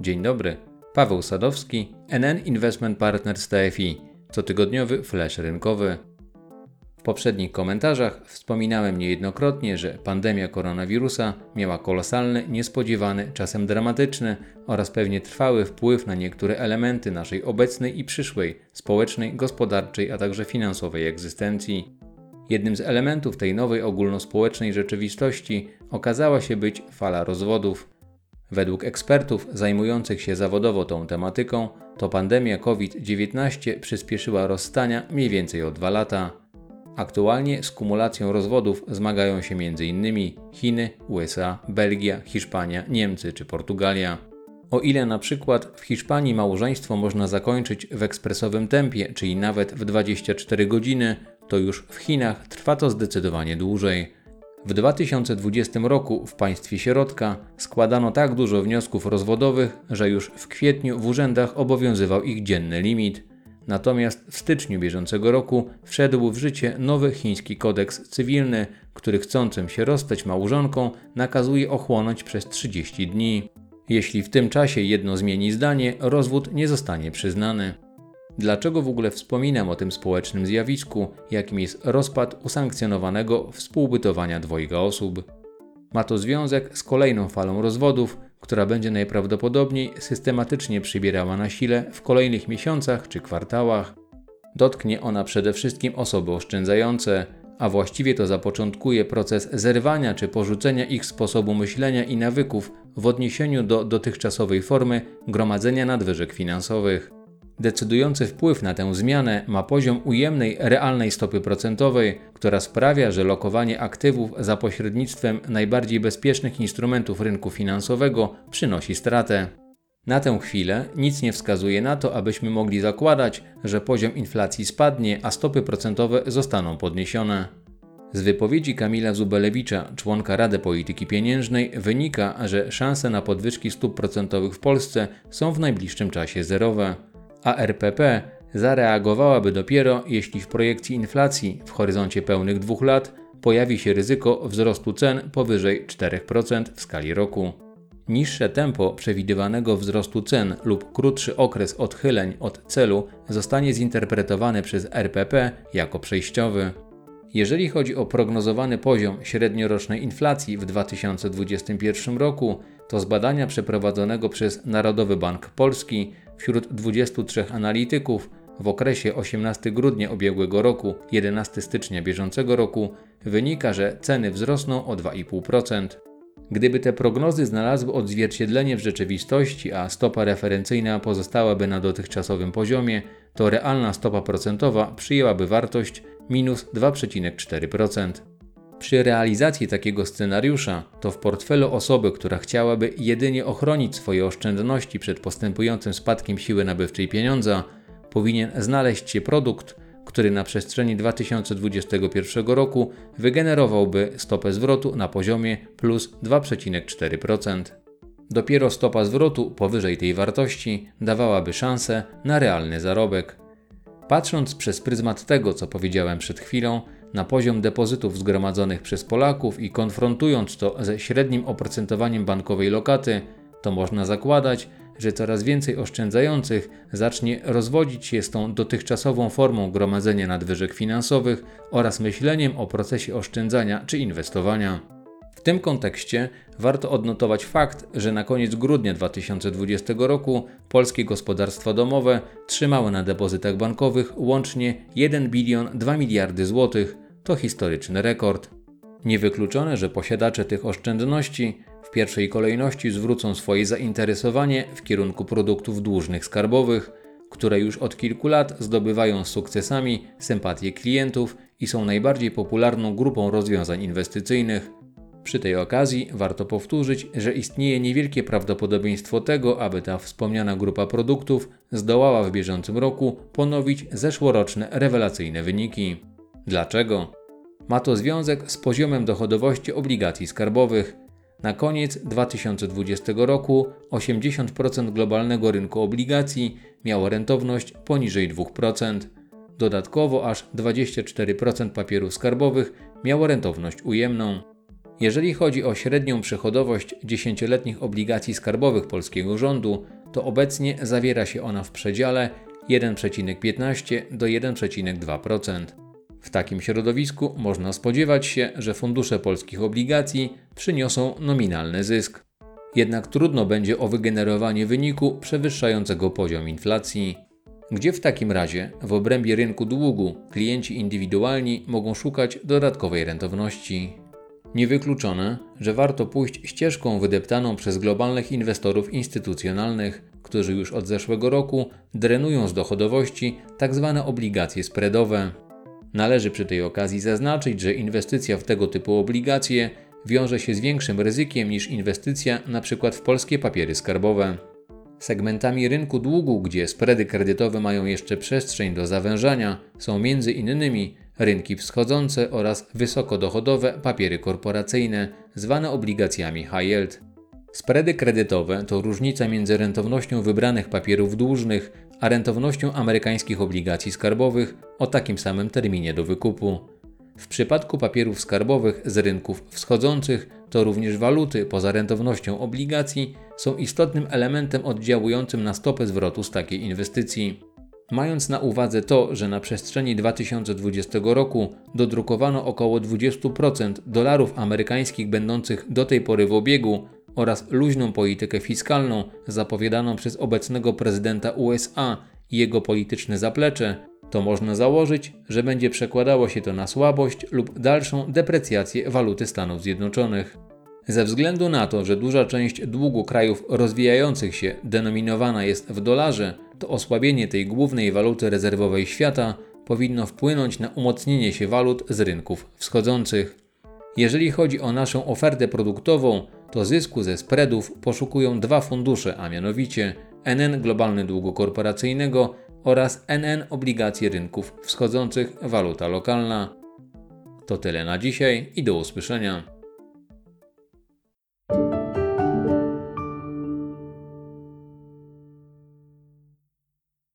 Dzień dobry. Paweł Sadowski, NN Investment Partners TFI, cotygodniowy flash rynkowy. W poprzednich komentarzach wspominałem niejednokrotnie, że pandemia koronawirusa miała kolosalny, niespodziewany, czasem dramatyczny oraz pewnie trwały wpływ na niektóre elementy naszej obecnej i przyszłej społecznej, gospodarczej, a także finansowej egzystencji. Jednym z elementów tej nowej ogólnospołecznej rzeczywistości okazała się być fala rozwodów. Według ekspertów zajmujących się zawodowo tą tematyką, to pandemia COVID-19 przyspieszyła rozstania mniej więcej o dwa lata. Aktualnie z kumulacją rozwodów zmagają się m.in. Chiny, USA, Belgia, Hiszpania, Niemcy czy Portugalia. O ile na przykład w Hiszpanii małżeństwo można zakończyć w ekspresowym tempie, czyli nawet w 24 godziny, to już w Chinach trwa to zdecydowanie dłużej. W 2020 roku w państwie środka składano tak dużo wniosków rozwodowych, że już w kwietniu w urzędach obowiązywał ich dzienny limit. Natomiast w styczniu bieżącego roku wszedł w życie nowy chiński kodeks cywilny, który chcącym się rozstać małżonką nakazuje ochłonąć przez 30 dni. Jeśli w tym czasie jedno zmieni zdanie, rozwód nie zostanie przyznany. Dlaczego w ogóle wspominam o tym społecznym zjawisku, jakim jest rozpad usankcjonowanego współbytowania dwojga osób? Ma to związek z kolejną falą rozwodów, która będzie najprawdopodobniej systematycznie przybierała na sile w kolejnych miesiącach czy kwartałach. Dotknie ona przede wszystkim osoby oszczędzające, a właściwie to zapoczątkuje proces zerwania czy porzucenia ich sposobu myślenia i nawyków w odniesieniu do dotychczasowej formy gromadzenia nadwyżek finansowych. Decydujący wpływ na tę zmianę ma poziom ujemnej realnej stopy procentowej, która sprawia, że lokowanie aktywów za pośrednictwem najbardziej bezpiecznych instrumentów rynku finansowego przynosi stratę. Na tę chwilę nic nie wskazuje na to, abyśmy mogli zakładać, że poziom inflacji spadnie, a stopy procentowe zostaną podniesione. Z wypowiedzi Kamila Zubelewicza, członka Rady Polityki Pieniężnej, wynika, że szanse na podwyżki stóp procentowych w Polsce są w najbliższym czasie zerowe a RPP zareagowałaby dopiero, jeśli w projekcji inflacji w horyzoncie pełnych dwóch lat pojawi się ryzyko wzrostu cen powyżej 4% w skali roku. Niższe tempo przewidywanego wzrostu cen lub krótszy okres odchyleń od celu zostanie zinterpretowany przez RPP jako przejściowy. Jeżeli chodzi o prognozowany poziom średniorocznej inflacji w 2021 roku, to z badania przeprowadzonego przez Narodowy Bank Polski wśród 23 analityków w okresie 18 grudnia ubiegłego roku 11 stycznia bieżącego roku wynika, że ceny wzrosną o 2,5%. Gdyby te prognozy znalazły odzwierciedlenie w rzeczywistości, a stopa referencyjna pozostałaby na dotychczasowym poziomie, to realna stopa procentowa przyjęłaby wartość minus 2,4%. Przy realizacji takiego scenariusza, to w portfelu osoby, która chciałaby jedynie ochronić swoje oszczędności przed postępującym spadkiem siły nabywczej pieniądza, powinien znaleźć się produkt, który na przestrzeni 2021 roku wygenerowałby stopę zwrotu na poziomie plus 2,4%. Dopiero stopa zwrotu powyżej tej wartości dawałaby szansę na realny zarobek. Patrząc przez pryzmat tego, co powiedziałem przed chwilą, na poziom depozytów zgromadzonych przez Polaków i konfrontując to ze średnim oprocentowaniem bankowej lokaty, to można zakładać, że coraz więcej oszczędzających zacznie rozwodzić się z tą dotychczasową formą gromadzenia nadwyżek finansowych oraz myśleniem o procesie oszczędzania czy inwestowania. W tym kontekście warto odnotować fakt, że na koniec grudnia 2020 roku polskie gospodarstwa domowe trzymały na depozytach bankowych łącznie 1 bilion 2 miliardy złotych. To historyczny rekord. Niewykluczone, że posiadacze tych oszczędności w pierwszej kolejności zwrócą swoje zainteresowanie w kierunku produktów dłużnych skarbowych, które już od kilku lat zdobywają z sukcesami sympatię klientów i są najbardziej popularną grupą rozwiązań inwestycyjnych. Przy tej okazji warto powtórzyć, że istnieje niewielkie prawdopodobieństwo tego, aby ta wspomniana grupa produktów zdołała w bieżącym roku ponowić zeszłoroczne rewelacyjne wyniki. Dlaczego? Ma to związek z poziomem dochodowości obligacji skarbowych. Na koniec 2020 roku 80% globalnego rynku obligacji miało rentowność poniżej 2%. Dodatkowo aż 24% papierów skarbowych miało rentowność ujemną. Jeżeli chodzi o średnią przychodowość 10-letnich obligacji skarbowych polskiego rządu, to obecnie zawiera się ona w przedziale 1,15 do 1,2%. W takim środowisku można spodziewać się, że fundusze polskich obligacji przyniosą nominalny zysk. Jednak trudno będzie o wygenerowanie wyniku przewyższającego poziom inflacji. Gdzie w takim razie, w obrębie rynku długu, klienci indywidualni mogą szukać dodatkowej rentowności? Niewykluczone, że warto pójść ścieżką wydeptaną przez globalnych inwestorów instytucjonalnych, którzy już od zeszłego roku drenują z dochodowości tzw. Tak obligacje spreadowe. Należy przy tej okazji zaznaczyć, że inwestycja w tego typu obligacje wiąże się z większym ryzykiem niż inwestycja np. w polskie papiery skarbowe. Segmentami rynku długu, gdzie spready kredytowe mają jeszcze przestrzeń do zawężania, są m.in. rynki wschodzące oraz wysokodochodowe papiery korporacyjne, zwane obligacjami high yield. Spready kredytowe to różnica między rentownością wybranych papierów dłużnych a rentownością amerykańskich obligacji skarbowych o takim samym terminie do wykupu. W przypadku papierów skarbowych z rynków wschodzących to również waluty poza rentownością obligacji są istotnym elementem oddziałującym na stopę zwrotu z takiej inwestycji. Mając na uwadze to, że na przestrzeni 2020 roku dodrukowano około 20% dolarów amerykańskich będących do tej pory w obiegu oraz luźną politykę fiskalną zapowiadaną przez obecnego prezydenta USA i jego polityczne zaplecze, to można założyć, że będzie przekładało się to na słabość lub dalszą deprecjację waluty Stanów Zjednoczonych. Ze względu na to, że duża część długu krajów rozwijających się denominowana jest w dolarze, to osłabienie tej głównej waluty rezerwowej świata powinno wpłynąć na umocnienie się walut z rynków wschodzących. Jeżeli chodzi o naszą ofertę produktową, to zysku ze spreadów poszukują dwa fundusze, a mianowicie NN Globalny Długu Korporacyjnego oraz NN Obligacje Rynków Wschodzących Waluta Lokalna. To tyle na dzisiaj i do usłyszenia.